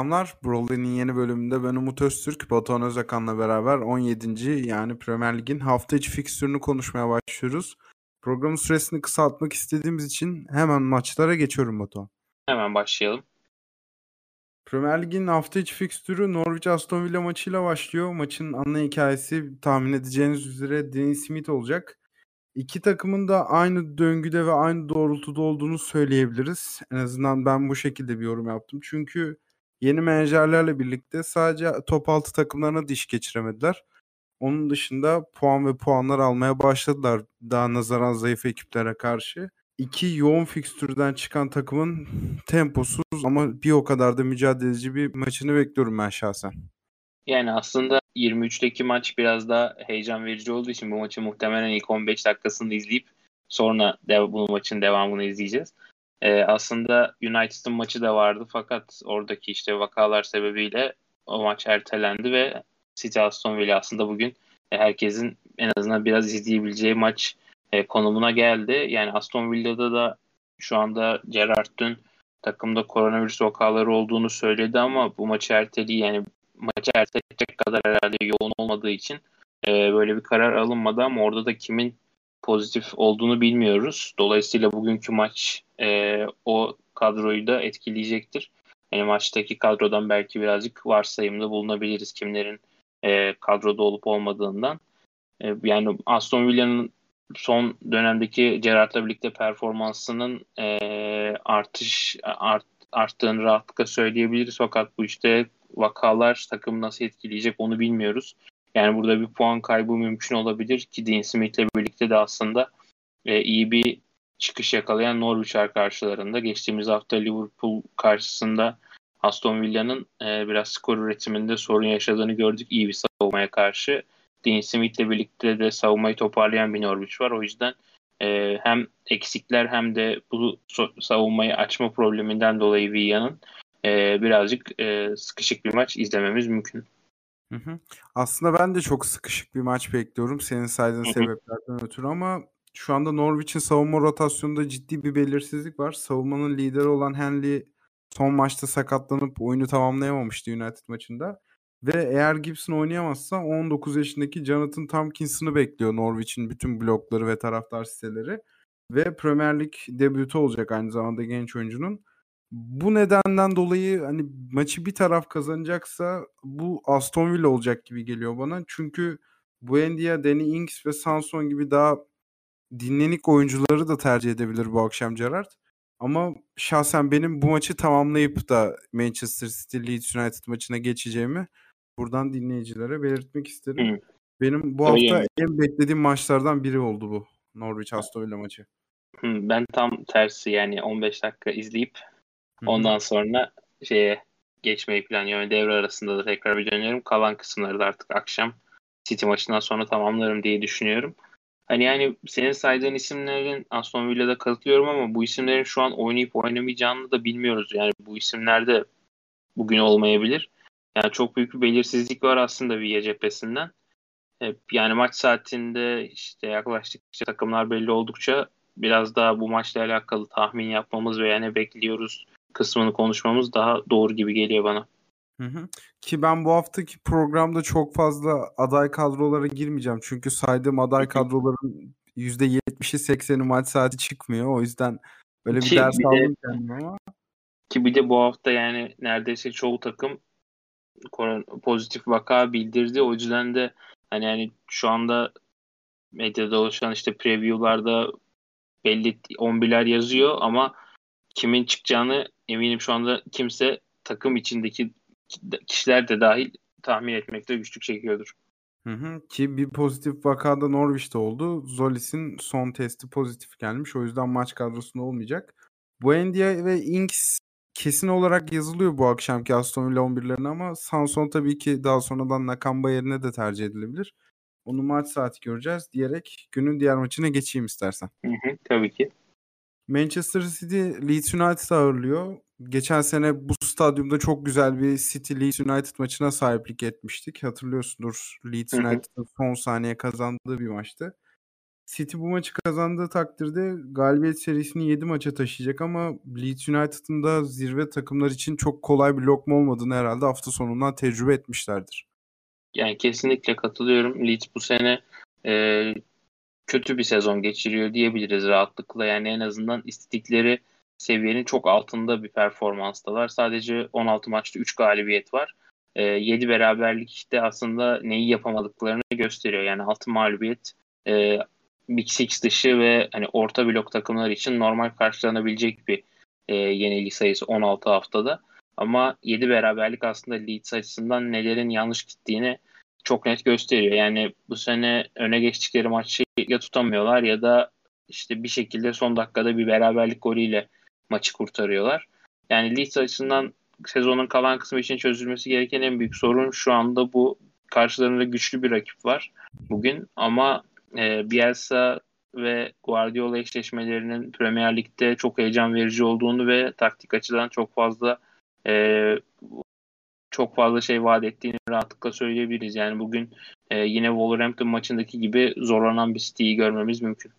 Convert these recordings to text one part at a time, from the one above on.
selamlar. Broly'nin yeni bölümünde ben Umut Öztürk, Batuhan Özakan'la beraber 17. yani Premier Lig'in hafta içi fikstürünü konuşmaya başlıyoruz. Programın süresini kısaltmak istediğimiz için hemen maçlara geçiyorum Batuhan. Hemen başlayalım. Premier Lig'in hafta içi fikstürü Norwich Aston Villa maçıyla başlıyor. Maçın ana hikayesi tahmin edeceğiniz üzere Dean Smith olacak. İki takımın da aynı döngüde ve aynı doğrultuda olduğunu söyleyebiliriz. En azından ben bu şekilde bir yorum yaptım. Çünkü yeni menajerlerle birlikte sadece top altı takımlarına diş geçiremediler. Onun dışında puan ve puanlar almaya başladılar daha nazaran zayıf ekiplere karşı. İki yoğun fikstürden çıkan takımın temposuz ama bir o kadar da mücadeleci bir maçını bekliyorum ben şahsen. Yani aslında 23'teki maç biraz daha heyecan verici olduğu için bu maçı muhtemelen ilk 15 dakikasını izleyip sonra dev, bu maçın devamını izleyeceğiz. Ee, aslında United'ın maçı da vardı fakat oradaki işte vakalar sebebiyle o maç ertelendi ve City Aston Villa aslında bugün herkesin en azından biraz izleyebileceği maç e, konumuna geldi. Yani Aston Villa'da da şu anda Gerrard dün takımda koronavirüs vakaları olduğunu söyledi ama bu maçı erteli yani maçı erteleyecek kadar herhalde yoğun olmadığı için e, böyle bir karar alınmadı ama orada da kimin pozitif olduğunu bilmiyoruz. Dolayısıyla bugünkü maç e, o kadroyu da etkileyecektir. Yani maçtaki kadrodan belki birazcık varsayımda bulunabiliriz kimlerin e, kadroda olup olmadığından. E, yani Aston Villa'nın son dönemdeki Gerrard'la birlikte performansının e, artış art, arttığını rahatlıkla söyleyebiliriz. Fakat bu işte vakalar takımı nasıl etkileyecek onu bilmiyoruz. Yani burada bir puan kaybı mümkün olabilir ki Dean Smith'le birlikte de aslında e, iyi bir çıkış yakalayan Norwich'er karşılarında. Geçtiğimiz hafta Liverpool karşısında Aston Villa'nın e, biraz skor üretiminde sorun yaşadığını gördük iyi bir savunmaya karşı. Dean Smith'le birlikte de savunmayı toparlayan bir Norwich var. O yüzden e, hem eksikler hem de bu savunmayı açma probleminden dolayı Villa'nın e, birazcık e, sıkışık bir maç izlememiz mümkün. Hı hı. Aslında ben de çok sıkışık bir maç bekliyorum senin saydığın hı hı. sebeplerden ötürü ama şu anda Norwich'in savunma rotasyonunda ciddi bir belirsizlik var. Savunmanın lideri olan Henley son maçta sakatlanıp oyunu tamamlayamamıştı United maçında. Ve eğer Gibson oynayamazsa 19 yaşındaki Jonathan Tompkins'ını bekliyor Norwich'in bütün blokları ve taraftar siteleri. Ve Premier Lig debütü olacak aynı zamanda genç oyuncunun. Bu nedenden dolayı hani maçı bir taraf kazanacaksa bu Aston Villa olacak gibi geliyor bana. Çünkü Buendia, Danny Ings ve Sanson gibi daha dinlenik oyuncuları da tercih edebilir bu akşam Gerrard. Ama şahsen benim bu maçı tamamlayıp da Manchester City Leeds United maçına geçeceğimi buradan dinleyicilere belirtmek isterim. Hı. Benim bu hafta Öyle en beklediğim maçlardan biri oldu bu Norwich Aston Villa maçı. Hı, ben tam tersi yani 15 dakika izleyip Ondan sonra şeye geçmeyi planlıyorum. Devre arasında da tekrar bir dönüyorum. Kalan kısımları da artık akşam City maçından sonra tamamlarım diye düşünüyorum. Hani yani senin saydığın isimlerin Aston Villa'da katılıyorum ama bu isimlerin şu an oynayıp oynamayacağını da bilmiyoruz. Yani bu isimler de bugün olmayabilir. Yani çok büyük bir belirsizlik var aslında Villa cephesinden. Hep yani maç saatinde işte yaklaştıkça takımlar belli oldukça biraz daha bu maçla alakalı tahmin yapmamız ve yani bekliyoruz kısmını konuşmamız daha doğru gibi geliyor bana. Hı hı. Ki ben bu haftaki programda çok fazla aday kadrolara girmeyeceğim. Çünkü saydığım aday kadroların %70'i 80'i maç saati çıkmıyor. O yüzden böyle bir ki ders bir aldım kendime ama. Ki bir de bu hafta yani neredeyse çoğu takım pozitif vaka bildirdi. O yüzden de hani yani şu anda medyada oluşan işte preview'larda belli 11'ler yazıyor ama kimin çıkacağını eminim şu anda kimse takım içindeki kişiler de dahil tahmin etmekte güçlük çekiyordur. Hı hı. Ki bir pozitif vakada Norwich'te oldu. Zolis'in son testi pozitif gelmiş. O yüzden maç kadrosunda olmayacak. Buendia ve Inks kesin olarak yazılıyor bu akşamki Aston Villa 11'lerine ama Sanson tabii ki daha sonradan Nakamba yerine de tercih edilebilir. Onu maç saati göreceğiz diyerek günün diğer maçına geçeyim istersen. Hı hı, tabii ki. Manchester City Leeds United ağırlıyor. Geçen sene bu stadyumda çok güzel bir City Leeds United maçına sahiplik etmiştik. Hatırlıyorsundur Leeds United'ın son saniye kazandığı bir maçtı. City bu maçı kazandığı takdirde galibiyet serisini 7 maça taşıyacak ama Leeds United'ın da zirve takımlar için çok kolay bir lokma olmadığını herhalde hafta sonundan tecrübe etmişlerdir. Yani kesinlikle katılıyorum. Leeds bu sene e, kötü bir sezon geçiriyor diyebiliriz rahatlıkla. Yani en azından istedikleri seviyenin çok altında bir performanstalar. Sadece 16 maçta 3 galibiyet var. E, 7 beraberlik işte aslında neyi yapamadıklarını gösteriyor. Yani 6 mağlubiyet e, Big Six dışı ve hani orta blok takımlar için normal karşılanabilecek bir e, yenilgi sayısı 16 haftada. Ama 7 beraberlik aslında Leeds açısından nelerin yanlış gittiğini çok net gösteriyor. Yani bu sene öne geçtikleri maçı ya tutamıyorlar ya da işte bir şekilde son dakikada bir beraberlik golüyle maçı kurtarıyorlar. Yani Leeds açısından sezonun kalan kısmı için çözülmesi gereken en büyük sorun şu anda bu. Karşılarında güçlü bir rakip var bugün ama e, Bielsa ve Guardiola eşleşmelerinin Premier Lig'de çok heyecan verici olduğunu ve taktik açıdan çok fazla e, çok fazla şey vaat ettiğini rahatlıkla söyleyebiliriz. Yani bugün e, yine Wolverhampton maçındaki gibi zorlanan bir City'yi görmemiz mümkün.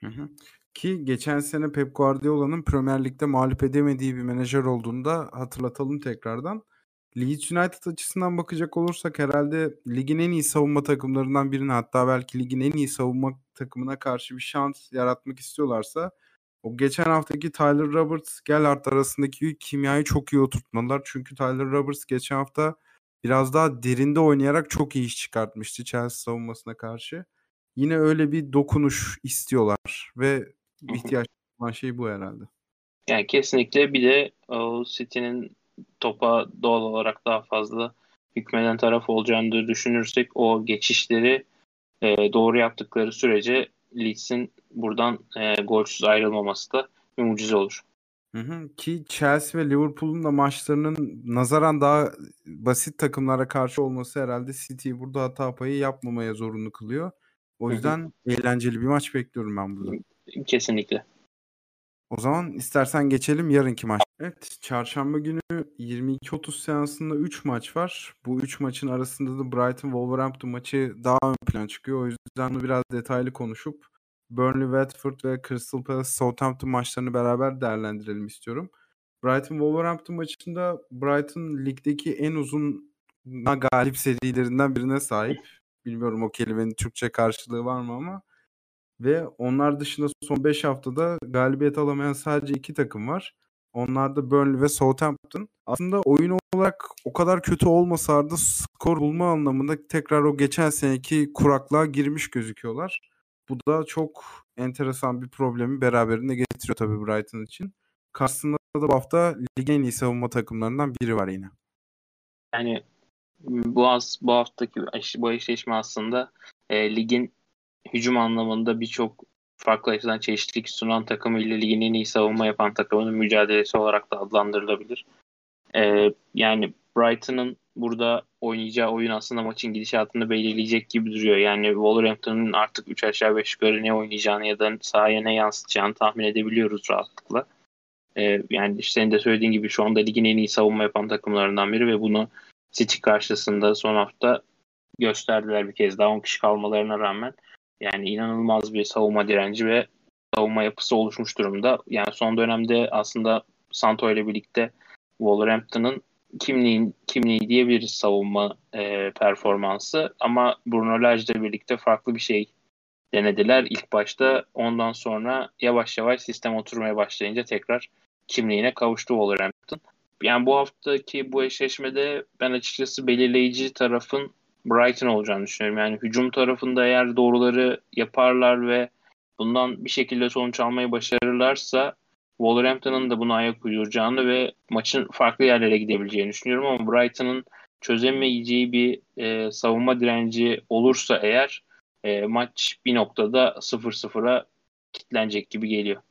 Hı hı. Ki geçen sene Pep Guardiola'nın Premier Lig'de mağlup edemediği bir menajer olduğunu da hatırlatalım tekrardan. Leeds United açısından bakacak olursak herhalde ligin en iyi savunma takımlarından birine hatta belki ligin en iyi savunma takımına karşı bir şans yaratmak istiyorlarsa o geçen haftaki Tyler Roberts Gellert arasındaki kimyayı çok iyi oturtmalılar. Çünkü Tyler Roberts geçen hafta biraz daha derinde oynayarak çok iyi iş çıkartmıştı Chelsea savunmasına karşı. Yine öyle bir dokunuş istiyorlar ve ihtiyaç olan şey bu herhalde. Yani kesinlikle bir de o City'nin topa doğal olarak daha fazla hükmeden taraf olacağını düşünürsek o geçişleri e, doğru yaptıkları sürece Leeds'in buradan e, golsüz ayrılmaması da bir mucize olur. Hı hı. Ki Chelsea ve Liverpool'un da maçlarının nazaran daha basit takımlara karşı olması herhalde City'yi burada hata payı yapmamaya zorunlu kılıyor. O yüzden hı hı. eğlenceli bir maç bekliyorum ben burada. Kesinlikle. O zaman istersen geçelim yarınki maç. Evet, çarşamba günü 22.30 seansında 3 maç var. Bu 3 maçın arasında da Brighton Wolverhampton maçı daha ön plan çıkıyor. O yüzden bunu biraz detaylı konuşup Burnley Watford ve Crystal Palace Southampton maçlarını beraber değerlendirelim istiyorum. Brighton Wolverhampton maçında Brighton ligdeki en uzun galip serilerinden birine sahip. Bilmiyorum o kelimenin Türkçe karşılığı var mı ama ve onlar dışında son 5 haftada galibiyet alamayan sadece 2 takım var. Onlar da Burnley ve Southampton. Aslında oyun olarak o kadar kötü olmasa da skor bulma anlamında tekrar o geçen seneki kuraklığa girmiş gözüküyorlar. Bu da çok enteresan bir problemi beraberinde getiriyor tabii Brighton için. Karşısında da bu hafta ligin en iyi savunma takımlarından biri var yine. Yani bu, az, bu haftaki bu eşleşme aslında e, ligin hücum anlamında birçok farklı açıdan çeşitlilik sunan takımı ile ligin en iyi savunma yapan takımının mücadelesi olarak da adlandırılabilir. Ee, yani Brighton'ın burada oynayacağı oyun aslında maçın gidişatını belirleyecek gibi duruyor. Yani Wolverhampton'ın artık 3 aşağı 5 yukarı ne oynayacağını ya da sahaya ne yansıtacağını tahmin edebiliyoruz rahatlıkla. Ee, yani işte senin de söylediğin gibi şu anda ligin en iyi savunma yapan takımlarından biri ve bunu City karşısında son hafta gösterdiler bir kez daha 10 kişi kalmalarına rağmen. Yani inanılmaz bir savunma direnci ve savunma yapısı oluşmuş durumda. Yani son dönemde aslında Santo ile birlikte Wolverhampton'ın kimliğin kimliği diyebiliriz savunma e, performansı ama Bruno ile birlikte farklı bir şey denediler ilk başta. Ondan sonra yavaş yavaş sistem oturmaya başlayınca tekrar kimliğine kavuştu Wolverhampton. Yani bu haftaki bu eşleşmede ben açıkçası belirleyici tarafın Brighton olacağını düşünüyorum. Yani hücum tarafında eğer doğruları yaparlar ve bundan bir şekilde sonuç almayı başarırlarsa Wolverhampton'ın da buna ayak uyduracağını ve maçın farklı yerlere gidebileceğini düşünüyorum ama Brighton'ın çözemeyeceği bir e, savunma direnci olursa eğer e, maç bir noktada 0-0'a kitlenecek gibi geliyor.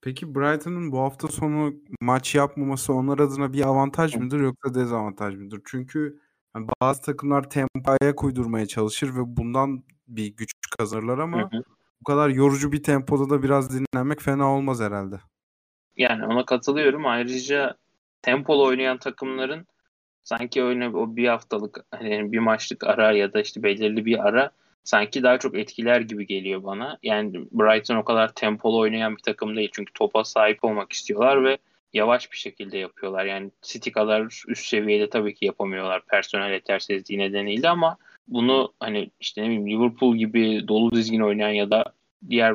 Peki Brighton'ın bu hafta sonu maç yapmaması onlar adına bir avantaj mıdır yoksa dezavantaj mıdır? Çünkü yani bazı takımlar tempoya koydurmaya çalışır ve bundan bir güç kazanırlar ama hı hı. bu kadar yorucu bir tempoda da biraz dinlenmek fena olmaz herhalde. Yani ona katılıyorum. Ayrıca tempolu oynayan takımların sanki öyle o bir haftalık hani bir maçlık ara ya da işte belirli bir ara sanki daha çok etkiler gibi geliyor bana. Yani Brighton o kadar tempolu oynayan bir takım değil. Çünkü topa sahip olmak istiyorlar ve yavaş bir şekilde yapıyorlar. Yani City kadar üst seviyede tabii ki yapamıyorlar personel yetersizliği nedeniyle ama bunu hani işte ne bileyim Liverpool gibi dolu dizgin oynayan ya da diğer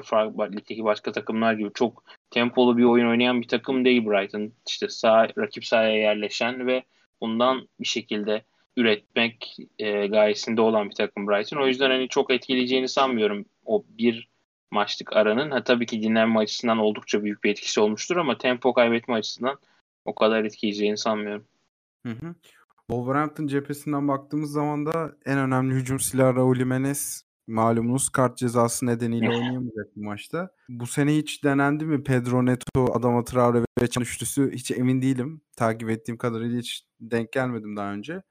ligdeki başka takımlar gibi çok tempolu bir oyun oynayan bir takım değil Brighton. İşte sağ, rakip sahaya yerleşen ve bundan bir şekilde üretmek e, gayesinde olan bir takım Brighton. O yüzden hani çok etkileyeceğini sanmıyorum o bir maçlık aranın. Ha tabii ki dinlenme açısından oldukça büyük bir etkisi olmuştur ama tempo kaybetme açısından o kadar etkileyeceğini sanmıyorum. Hı hı. Wolverhampton cephesinden baktığımız zaman da en önemli hücum silahı Raul Jimenez malumunuz kart cezası nedeniyle oynayamayacak bu maçta. Bu sene hiç denendi mi Pedro Neto, Adama Traore ve Can üçlüsü hiç emin değilim. Takip ettiğim kadarıyla hiç denk gelmedim daha önce.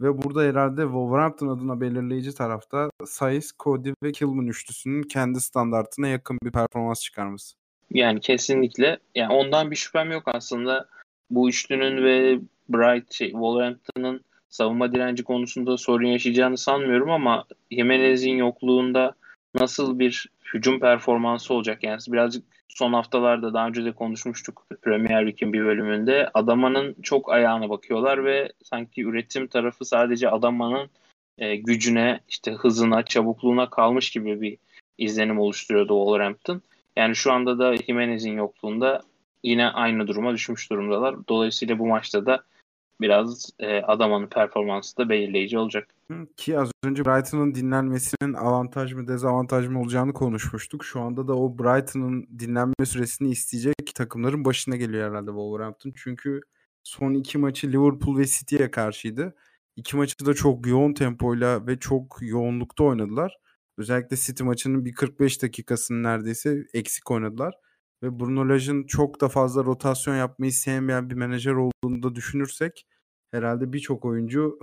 Ve burada herhalde Wolverhampton adına belirleyici tarafta Saiz, Cody ve Kilman üçlüsünün kendi standartına yakın bir performans çıkarması. Yani kesinlikle. Yani ondan bir şüphem yok aslında. Bu üçlünün ve Bright şey, Wolverhampton'ın savunma direnci konusunda sorun yaşayacağını sanmıyorum ama Jimenez'in yokluğunda nasıl bir hücum performansı olacak? Yani birazcık son haftalarda daha önce de konuşmuştuk Premier Lig'in bir bölümünde. Adamanın çok ayağına bakıyorlar ve sanki üretim tarafı sadece Adamanın e, gücüne, işte hızına, çabukluğuna kalmış gibi bir izlenim oluşturuyordu Wolverhampton. Yani şu anda da Jimenez'in yokluğunda yine aynı duruma düşmüş durumdalar. Dolayısıyla bu maçta da biraz e, Adaman'ın performansı da belirleyici olacak. Ki az önce Brighton'ın dinlenmesinin avantaj mı dezavantaj mı olacağını konuşmuştuk. Şu anda da o Brighton'ın dinlenme süresini isteyecek takımların başına geliyor herhalde Wolverhampton. Çünkü son iki maçı Liverpool ve City'ye karşıydı. İki maçı da çok yoğun tempoyla ve çok yoğunlukta oynadılar. Özellikle City maçının bir 45 dakikasını neredeyse eksik oynadılar. Ve Bruno Lage'ın çok da fazla rotasyon yapmayı sevmeyen bir menajer olduğunu da düşünürsek herhalde birçok oyuncu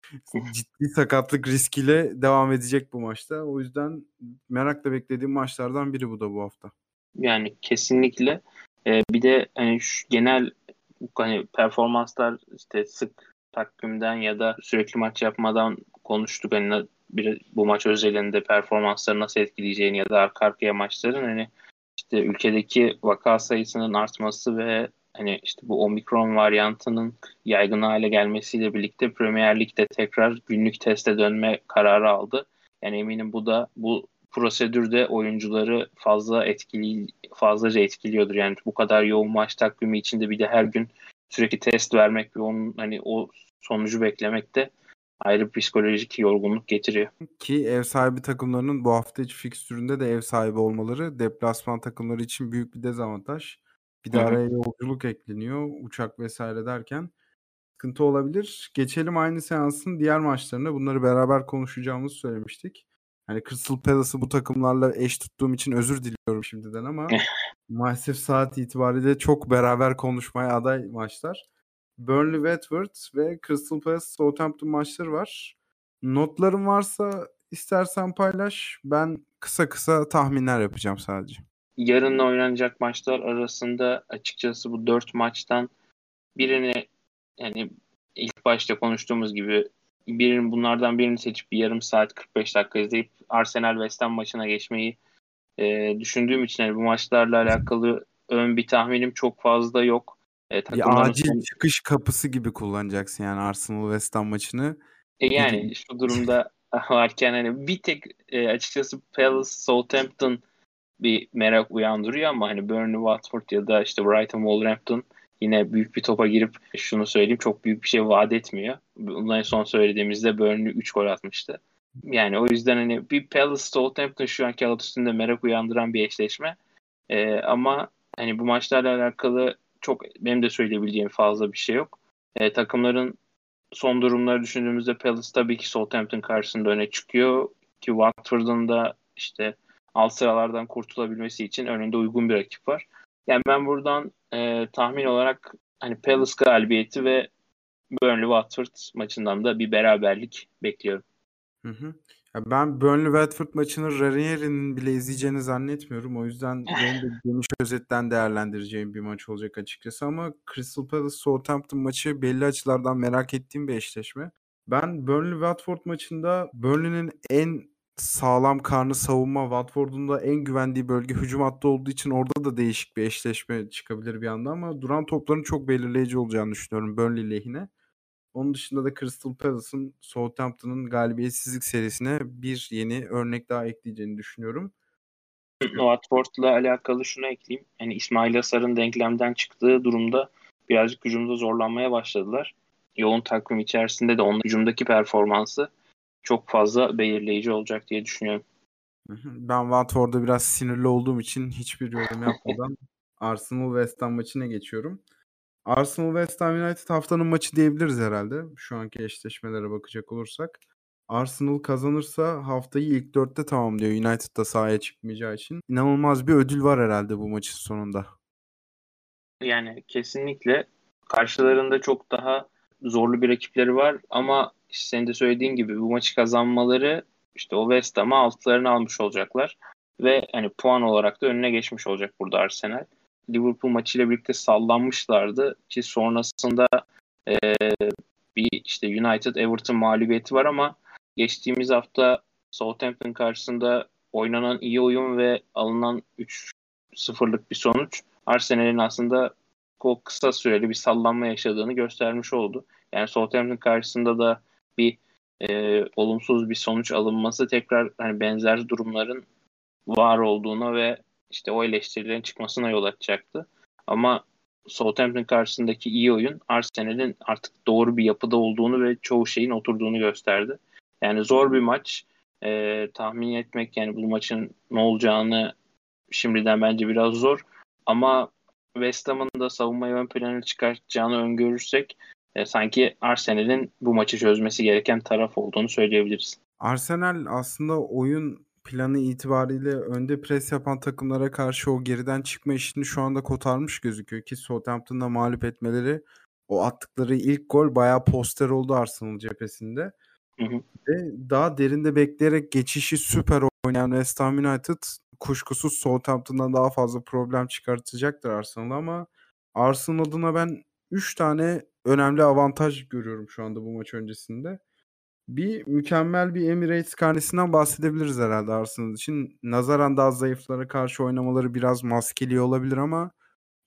ciddi sakatlık riskiyle devam edecek bu maçta. O yüzden merakla beklediğim maçlardan biri bu da bu hafta. Yani kesinlikle. Ee, bir de hani şu genel hani performanslar işte sık takvimden ya da sürekli maç yapmadan konuştuk. Hani bir, bu maç özelinde performansları nasıl etkileyeceğini ya da arka arkaya maçların hani işte ülkedeki vaka sayısının artması ve hani işte bu omikron varyantının yaygın hale gelmesiyle birlikte Premier Lig'de tekrar günlük teste dönme kararı aldı. Yani eminim bu da bu prosedürde oyuncuları fazla etkili fazlaca etkiliyordur. Yani bu kadar yoğun maç takvimi içinde bir de her gün sürekli test vermek ve onun hani o sonucu beklemek de ayrı psikolojik yorgunluk getiriyor. Ki ev sahibi takımlarının bu hafta içi fikstüründe de ev sahibi olmaları deplasman takımları için büyük bir dezavantaj. Bir de araya yolculuk ekleniyor. Uçak vesaire derken sıkıntı olabilir. Geçelim aynı seansın diğer maçlarına. Bunları beraber konuşacağımızı söylemiştik. Hani Crystal Palace'ı bu takımlarla eş tuttuğum için özür diliyorum şimdiden ama maalesef saat itibariyle çok beraber konuşmaya aday maçlar. Burnley Watford ve Crystal Palace Southampton maçları var. Notların varsa istersen paylaş. Ben kısa kısa tahminler yapacağım sadece. Yarın oynanacak maçlar arasında açıkçası bu dört maçtan birini yani ilk başta konuştuğumuz gibi birinin bunlardan birini seçip bir yarım saat 45 dakika izleyip Arsenal West Ham maçına geçmeyi e, düşündüğüm için yani bu maçlarla alakalı ön bir tahminim çok fazla yok. E, bir acil son... çıkış kapısı gibi kullanacaksın yani Arsenal West Ham maçını. E yani şu durumda varken hani bir tek e, açıkçası Palace Southampton bir merak uyandırıyor ama hani Burnley Watford ya da işte Brighton Wolverhampton yine büyük bir topa girip şunu söyleyeyim çok büyük bir şey vaat etmiyor. Bundan son söylediğimizde Burnley 3 gol atmıştı. Yani o yüzden hani bir Palace Southampton şu an kağıt üstünde merak uyandıran bir eşleşme. Ee, ama hani bu maçlarla alakalı çok benim de söyleyebileceğim fazla bir şey yok. E, takımların son durumları düşündüğümüzde Palace tabii ki Southampton karşısında öne çıkıyor ki Watford'un da işte alt sıralardan kurtulabilmesi için önünde uygun bir rakip var. Yani ben buradan e, tahmin olarak hani Palace galibiyeti ve Burnley Watford maçından da bir beraberlik bekliyorum. Hı hı. Ya ben Burnley-Watford maçını Ranieri'nin bile izleyeceğini zannetmiyorum. O yüzden benim de geniş özetten değerlendireceğim bir maç olacak açıkçası ama Crystal Palace-Southampton maçı belli açılardan merak ettiğim bir eşleşme. Ben Burnley-Watford maçında Burnley'nin en sağlam karnı savunma. Watford'un da en güvendiği bölge hücum hattı olduğu için orada da değişik bir eşleşme çıkabilir bir anda ama duran topların çok belirleyici olacağını düşünüyorum Burnley lehine. Onun dışında da Crystal Palace'ın Southampton'ın galibiyetsizlik serisine bir yeni örnek daha ekleyeceğini düşünüyorum. Watford'la alakalı şunu ekleyeyim. Yani İsmail Asar'ın denklemden çıktığı durumda birazcık hücumda zorlanmaya başladılar. Yoğun takvim içerisinde de onun hücumdaki performansı çok fazla belirleyici olacak diye düşünüyorum. Ben Watford'da biraz sinirli olduğum için hiçbir yorum yapmadan Arsenal West Ham maçına geçiyorum. Arsenal West Ham United haftanın maçı diyebiliriz herhalde. Şu anki eşleşmelere bakacak olursak. Arsenal kazanırsa haftayı ilk dörtte tamamlıyor United da sahaya çıkmayacağı için. İnanılmaz bir ödül var herhalde bu maçın sonunda. Yani kesinlikle karşılarında çok daha zorlu bir rakipleri var ama işte senin de söylediğin gibi bu maçı kazanmaları işte o West Ham'a altlarını almış olacaklar ve hani puan olarak da önüne geçmiş olacak burada Arsenal. Liverpool maçıyla birlikte sallanmışlardı ki sonrasında e, bir işte United Everton mağlubiyeti var ama geçtiğimiz hafta Southampton karşısında oynanan iyi oyun ve alınan 3-0'lık bir sonuç Arsenal'in aslında o kısa süreli bir sallanma yaşadığını göstermiş oldu. Yani Southampton karşısında da bir e, olumsuz bir sonuç alınması tekrar hani benzer durumların var olduğuna ve işte o eleştirilerin çıkmasına yol açacaktı. Ama Southampton karşısındaki iyi oyun Arsenal'in artık doğru bir yapıda olduğunu ve çoğu şeyin oturduğunu gösterdi. Yani zor bir maç. E, tahmin etmek yani bu maçın ne olacağını şimdiden bence biraz zor. Ama West Ham'ın da savunmayı ön plana çıkartacağını öngörürsek e, sanki Arsenal'in bu maçı çözmesi gereken taraf olduğunu söyleyebiliriz. Arsenal aslında oyun planı itibariyle önde pres yapan takımlara karşı o geriden çıkma işini şu anda kotarmış gözüküyor ki Southampton'da mağlup etmeleri o attıkları ilk gol bayağı poster oldu Arsenal cephesinde. Hı hı. Ve daha derinde bekleyerek geçişi süper oynayan West Ham United kuşkusuz Southampton'dan daha fazla problem çıkartacaktır Arsenal ama Arsenal adına ben 3 tane önemli avantaj görüyorum şu anda bu maç öncesinde. Bir mükemmel bir Emirates karnesinden bahsedebiliriz herhalde Arsenal için. Nazaran daha zayıflara karşı oynamaları biraz maskeli olabilir ama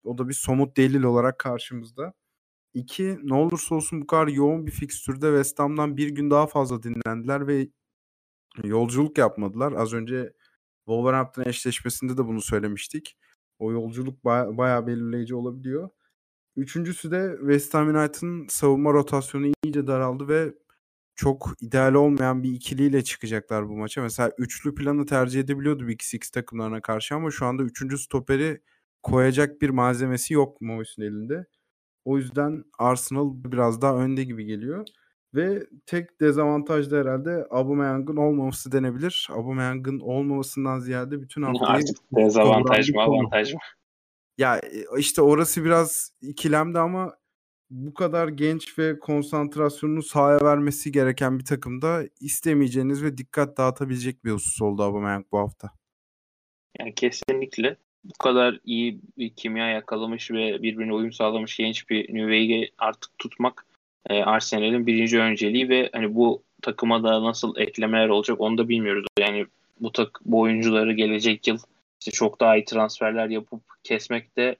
o da bir somut delil olarak karşımızda. İki, ne olursa olsun bu kadar yoğun bir fikstürde West Ham'dan bir gün daha fazla dinlendiler ve yolculuk yapmadılar. Az önce Wolverhampton eşleşmesinde de bunu söylemiştik. O yolculuk baya, bayağı belirleyici olabiliyor. Üçüncüsü de West Ham United'ın savunma rotasyonu iyice daraldı ve çok ideal olmayan bir ikiliyle çıkacaklar bu maça. Mesela üçlü planı tercih edebiliyordu Big Six takımlarına karşı ama şu anda üçüncü stoperi koyacak bir malzemesi yok Mois'un elinde. O yüzden Arsenal biraz daha önde gibi geliyor. Ve tek dezavantaj da herhalde Aubameyang'ın olmaması denebilir. Aubameyang'ın olmamasından ziyade bütün haftayı Artık dezavantaj mı avantaj mı? Ya işte orası biraz ikilemdi ama bu kadar genç ve konsantrasyonunu sahaya vermesi gereken bir takımda istemeyeceğiniz ve dikkat dağıtabilecek bir husus oldu Aubameyang bu hafta. Yani kesinlikle bu kadar iyi bir kimya yakalamış ve birbirine uyum sağlamış genç bir Nüvey'i artık tutmak e, Arsenal'in birinci önceliği ve hani bu takıma da nasıl eklemeler olacak onu da bilmiyoruz. Yani bu tak bu oyuncuları gelecek yıl işte çok daha iyi transferler yapıp kesmek de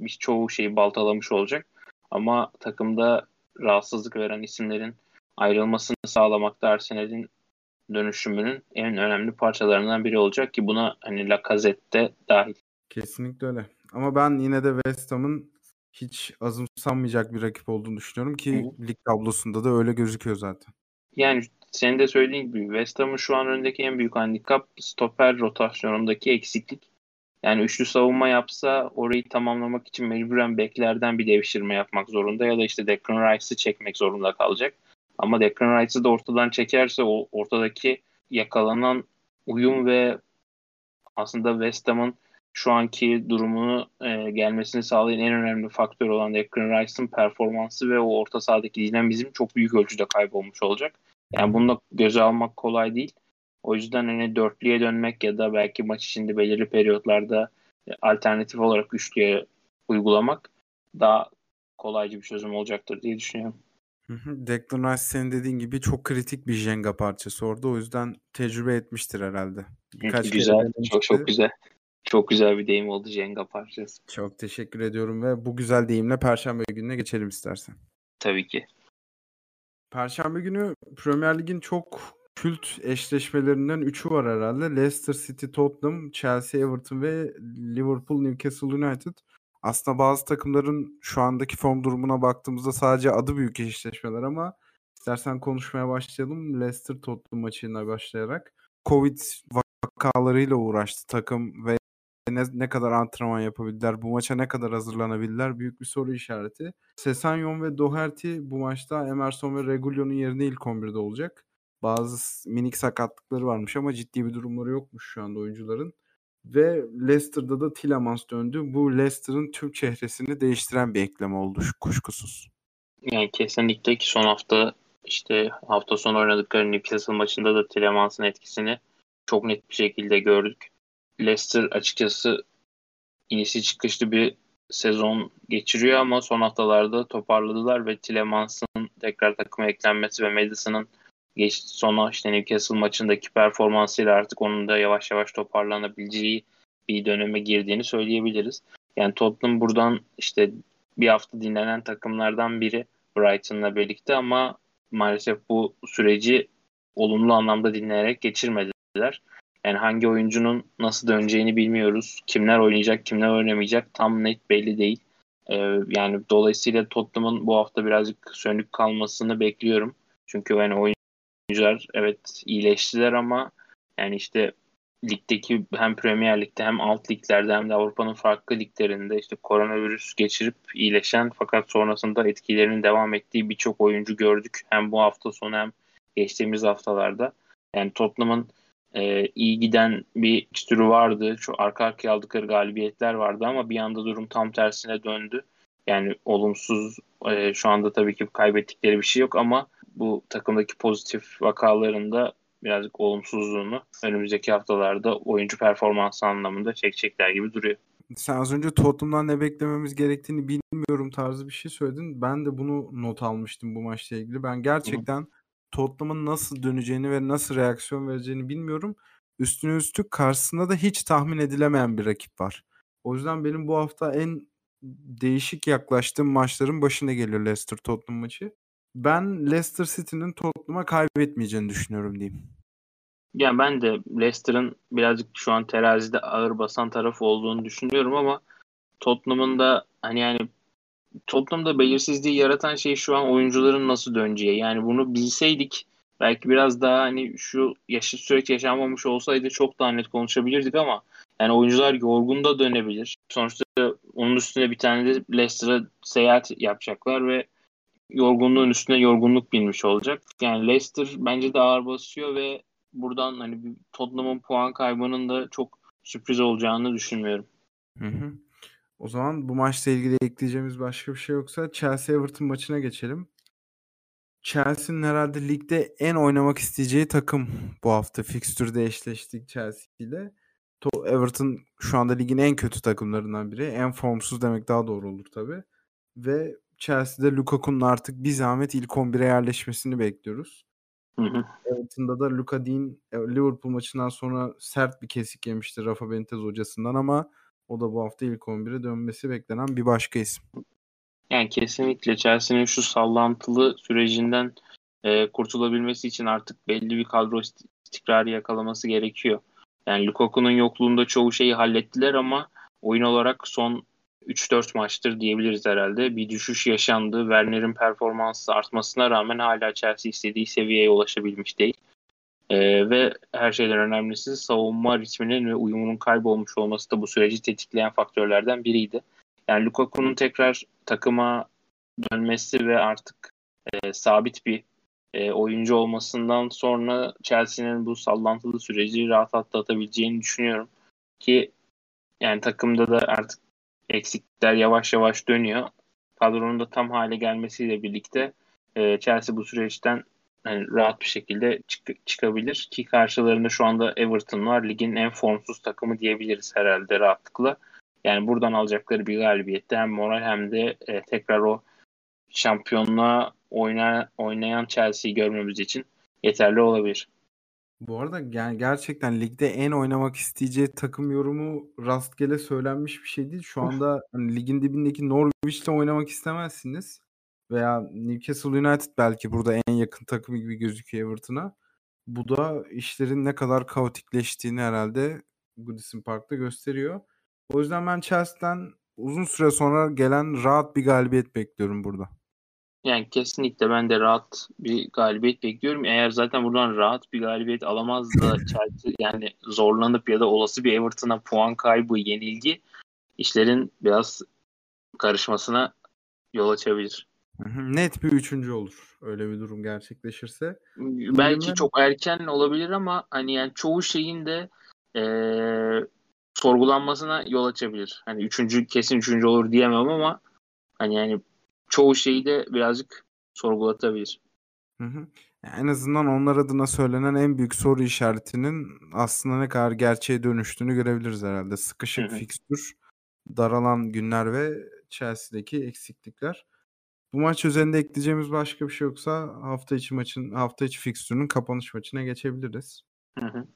bir çoğu şeyi baltalamış olacak. Ama takımda rahatsızlık veren isimlerin ayrılmasını sağlamakta Arsenal'in dönüşümünün en önemli parçalarından biri olacak ki buna hani Lacazette dahil. Kesinlikle öyle. Ama ben yine de West Ham'ın hiç azımsanmayacak bir rakip olduğunu düşünüyorum ki Hı. lig tablosunda da öyle gözüküyor zaten. Yani senin de söylediğin gibi West Ham'ın şu an önündeki en büyük handikap stoper rotasyonundaki eksiklik. Yani üçlü savunma yapsa orayı tamamlamak için mecburen beklerden bir devşirme yapmak zorunda ya da işte Declan Rice'ı çekmek zorunda kalacak. Ama Declan Rice'ı da ortadan çekerse o ortadaki yakalanan uyum ve aslında West Ham'ın şu anki durumunu e, gelmesini sağlayan en önemli faktör olan Declan Rice'ın performansı ve o orta sahadaki dinamizm çok büyük ölçüde kaybolmuş olacak. Yani bunu da göze almak kolay değil. O yüzden hani dörtlüye dönmek ya da belki maç içinde belirli periyotlarda alternatif olarak üçlüye uygulamak daha kolaycı bir çözüm olacaktır diye düşünüyorum. Declan Rice senin dediğin gibi çok kritik bir Jenga parçası orada. O yüzden tecrübe etmiştir herhalde. Birkaç güzel, çok çok güzel. Çok güzel bir deyim oldu Jenga parçası. Çok teşekkür ediyorum ve bu güzel deyimle Perşembe gününe geçelim istersen. Tabii ki. Perşembe günü Premier Lig'in çok kült eşleşmelerinden üçü var herhalde. Leicester City, Tottenham, Chelsea, Everton ve Liverpool, Newcastle United. Aslında bazı takımların şu andaki form durumuna baktığımızda sadece adı büyük eşleşmeler ama istersen konuşmaya başlayalım. Leicester Tottenham maçına başlayarak. Covid vakalarıyla uğraştı takım ve ne, ne kadar antrenman yapabildiler, bu maça ne kadar hazırlanabilirler büyük bir soru işareti. Sesanyon ve Doherty bu maçta Emerson ve Regulion'un yerine ilk 11'de olacak. Bazı minik sakatlıkları varmış ama ciddi bir durumları yokmuş şu anda oyuncuların. Ve Leicester'da da Tielemans döndü. Bu Leicester'ın tüm çehresini değiştiren bir ekleme oldu kuşkusuz. Yani kesinlikle ki son hafta işte hafta sonu oynadıkları Newcastle maçında da Tielemans'ın etkisini çok net bir şekilde gördük. Leicester açıkçası inişi çıkışlı bir sezon geçiriyor ama son haftalarda toparladılar ve Tielemans'ın tekrar takıma eklenmesi ve Madison'ın geç sona işte Newcastle maçındaki performansıyla artık onun da yavaş yavaş toparlanabileceği bir döneme girdiğini söyleyebiliriz. Yani Tottenham buradan işte bir hafta dinlenen takımlardan biri Brighton'la birlikte ama maalesef bu süreci olumlu anlamda dinleyerek geçirmediler. Yani hangi oyuncunun nasıl döneceğini bilmiyoruz. Kimler oynayacak, kimler oynamayacak tam net belli değil. Ee, yani dolayısıyla Tottenham'ın bu hafta birazcık sönük kalmasını bekliyorum. Çünkü yani oyuncular evet iyileştiler ama yani işte ligdeki hem Premier Lig'de hem alt liglerde hem de Avrupa'nın farklı liglerinde işte koronavirüs geçirip iyileşen fakat sonrasında etkilerinin devam ettiği birçok oyuncu gördük. Hem bu hafta sonu hem geçtiğimiz haftalarda. Yani Tottenham'ın e, iyi giden bir fikstürü vardı. Şu arka arkaya aldıkları galibiyetler vardı ama bir anda durum tam tersine döndü. Yani olumsuz e, şu anda tabii ki kaybettikleri bir şey yok ama bu takımdaki pozitif vakalarında birazcık olumsuzluğunu önümüzdeki haftalarda oyuncu performansı anlamında çekecekler gibi duruyor. Sen az önce Tottenham'dan ne beklememiz gerektiğini bilmiyorum tarzı bir şey söyledin. Ben de bunu not almıştım bu maçla ilgili. Ben gerçekten Hı. Tottenham'ın nasıl döneceğini ve nasıl reaksiyon vereceğini bilmiyorum. Üstüne üstlük karşısında da hiç tahmin edilemeyen bir rakip var. O yüzden benim bu hafta en değişik yaklaştığım maçların başında geliyor Leicester Tottenham maçı. Ben Leicester City'nin Tottenham'a kaybetmeyeceğini düşünüyorum diyeyim. Yani ben de Leicester'ın birazcık şu an terazide ağır basan taraf olduğunu düşünüyorum ama Tottenham'ın da hani yani Tottenham'da belirsizliği yaratan şey şu an oyuncuların nasıl döneceği. Yani bunu bilseydik belki biraz daha hani şu yaşı süreç yaşanmamış olsaydı çok daha net konuşabilirdik ama yani oyuncular yorgun da dönebilir. Sonuçta onun üstüne bir tane de Leicester'a seyahat yapacaklar ve yorgunluğun üstüne yorgunluk binmiş olacak. Yani Leicester bence de ağır basıyor ve buradan hani Tottenham'ın puan kaybının da çok sürpriz olacağını düşünmüyorum. Hı hı. O zaman bu maçla ilgili ekleyeceğimiz başka bir şey yoksa Chelsea Everton maçına geçelim. Chelsea'nin herhalde ligde en oynamak isteyeceği takım bu hafta fikstürde eşleştik Chelsea ile. Everton şu anda ligin en kötü takımlarından biri. En formsuz demek daha doğru olur tabi. Ve Chelsea'de Lukaku'nun artık bir zahmet ilk 11'e yerleşmesini bekliyoruz. Hı hı. Everton'da da Luka Dean e, Liverpool maçından sonra sert bir kesik yemişti Rafa Benitez hocasından ama o da bu hafta ilk 11'e dönmesi beklenen bir başka isim. Yani kesinlikle Chelsea'nin şu sallantılı sürecinden e, kurtulabilmesi için artık belli bir kadro istikrarı yakalaması gerekiyor. Yani Lukaku'nun yokluğunda çoğu şeyi hallettiler ama oyun olarak son 3-4 maçtır diyebiliriz herhalde. Bir düşüş yaşandı. Werner'in performansı artmasına rağmen hala Chelsea istediği seviyeye ulaşabilmiş değil. Ee, ve her şeyden önemlisi savunma ritminin ve uyumunun kaybolmuş olması da bu süreci tetikleyen faktörlerden biriydi. Yani Lukaku'nun tekrar takıma dönmesi ve artık e, sabit bir e, oyuncu olmasından sonra Chelsea'nin bu sallantılı süreci rahat atlatabileceğini düşünüyorum. Ki yani takımda da artık eksikler yavaş yavaş dönüyor. Kadronun da tam hale gelmesiyle birlikte e, Chelsea bu süreçten yani rahat bir şekilde çık- çıkabilir ki karşılarında şu anda Everton var. Ligin en formsuz takımı diyebiliriz herhalde rahatlıkla. Yani buradan alacakları bir galibiyette hem moral hem de e, tekrar o şampiyonluğa oyna, oynayan Chelsea'yi görmemiz için yeterli olabilir. Bu arada yani gerçekten ligde en oynamak isteyeceği takım yorumu rastgele söylenmiş bir şey değil. Şu anda hani ligin dibindeki Norwich'le oynamak istemezsiniz. Veya Newcastle United belki burada en yakın takımı gibi gözüküyor Everton'a. Bu da işlerin ne kadar kaotikleştiğini herhalde Goodison Park'ta gösteriyor. O yüzden ben Chelsea'den uzun süre sonra gelen rahat bir galibiyet bekliyorum burada. Yani kesinlikle ben de rahat bir galibiyet bekliyorum. Eğer zaten buradan rahat bir galibiyet alamaz da Chelsea yani zorlanıp ya da olası bir Everton'a puan kaybı, yenilgi işlerin biraz karışmasına yol açabilir. Net bir üçüncü olur. Öyle bir durum gerçekleşirse. Belki çok erken olabilir ama hani yani çoğu şeyin de ee, sorgulanmasına yol açabilir. Hani üçüncü kesin üçüncü olur diyemem ama hani yani çoğu şeyi de birazcık sorgulatabilir. Hı hı. en azından onlar adına söylenen en büyük soru işaretinin aslında ne kadar gerçeğe dönüştüğünü görebiliriz herhalde. Sıkışık fikstür, daralan günler ve Chelsea'deki eksiklikler. Bu maç üzerinde ekleyeceğimiz başka bir şey yoksa hafta içi maçın hafta içi fikstürünün kapanış maçına geçebiliriz. Hı hı.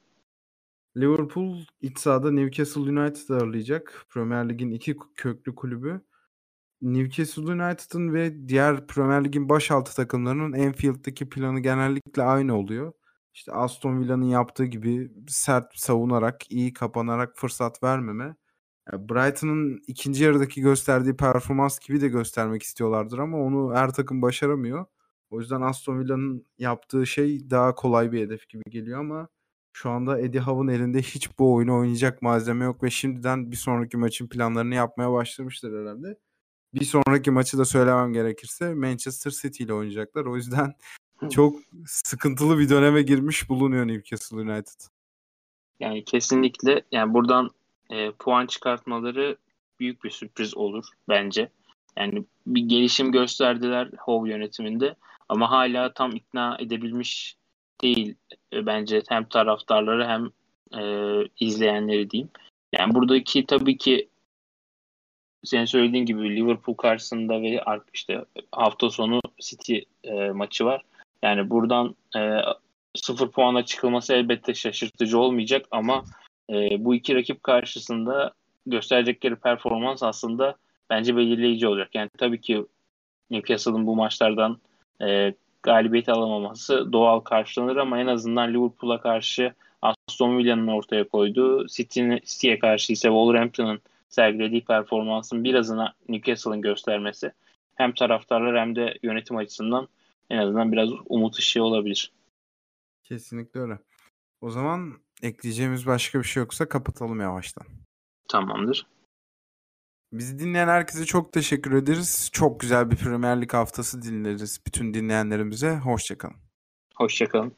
Liverpool iç sahada Newcastle United ağırlayacak. Premier Lig'in iki köklü kulübü. Newcastle United'ın ve diğer Premier Lig'in başaltı takımlarının Anfield'daki planı genellikle aynı oluyor. İşte Aston Villa'nın yaptığı gibi sert savunarak, iyi kapanarak fırsat vermeme. Brighton'ın ikinci yarıdaki gösterdiği performans gibi de göstermek istiyorlardır ama onu her takım başaramıyor. O yüzden Aston Villa'nın yaptığı şey daha kolay bir hedef gibi geliyor ama şu anda Eddie Howe'ın elinde hiç bu oyunu oynayacak malzeme yok ve şimdiden bir sonraki maçın planlarını yapmaya başlamışlar herhalde. Bir sonraki maçı da söylemem gerekirse Manchester City ile oynayacaklar. O yüzden çok sıkıntılı bir döneme girmiş bulunuyor Newcastle United. Yani kesinlikle yani buradan e, puan çıkartmaları büyük bir sürpriz olur bence. Yani bir gelişim gösterdiler Hove yönetiminde ama hala tam ikna edebilmiş değil e, bence hem taraftarları hem e, izleyenleri diyeyim. Yani buradaki tabii ki senin söylediğin gibi Liverpool karşısında ve işte hafta sonu City e, maçı var. Yani buradan e, sıfır puana çıkılması elbette şaşırtıcı olmayacak ama e, bu iki rakip karşısında gösterecekleri performans aslında bence belirleyici olacak. Yani tabii ki Newcastle'ın bu maçlardan e, galibiyet alamaması doğal karşılanır ama en azından Liverpool'a karşı Aston Villa'nın ortaya koyduğu, City'ye karşı ise Wolverhampton'ın sergilediği performansın birazına Newcastle'ın göstermesi hem taraftarlar hem de yönetim açısından en azından biraz umut ışığı olabilir. Kesinlikle öyle. O zaman ekleyeceğimiz başka bir şey yoksa kapatalım yavaştan. Tamamdır. Bizi dinleyen herkese çok teşekkür ederiz. Çok güzel bir Premier Lig haftası dinleriz bütün dinleyenlerimize. Hoşçakalın. Hoşçakalın.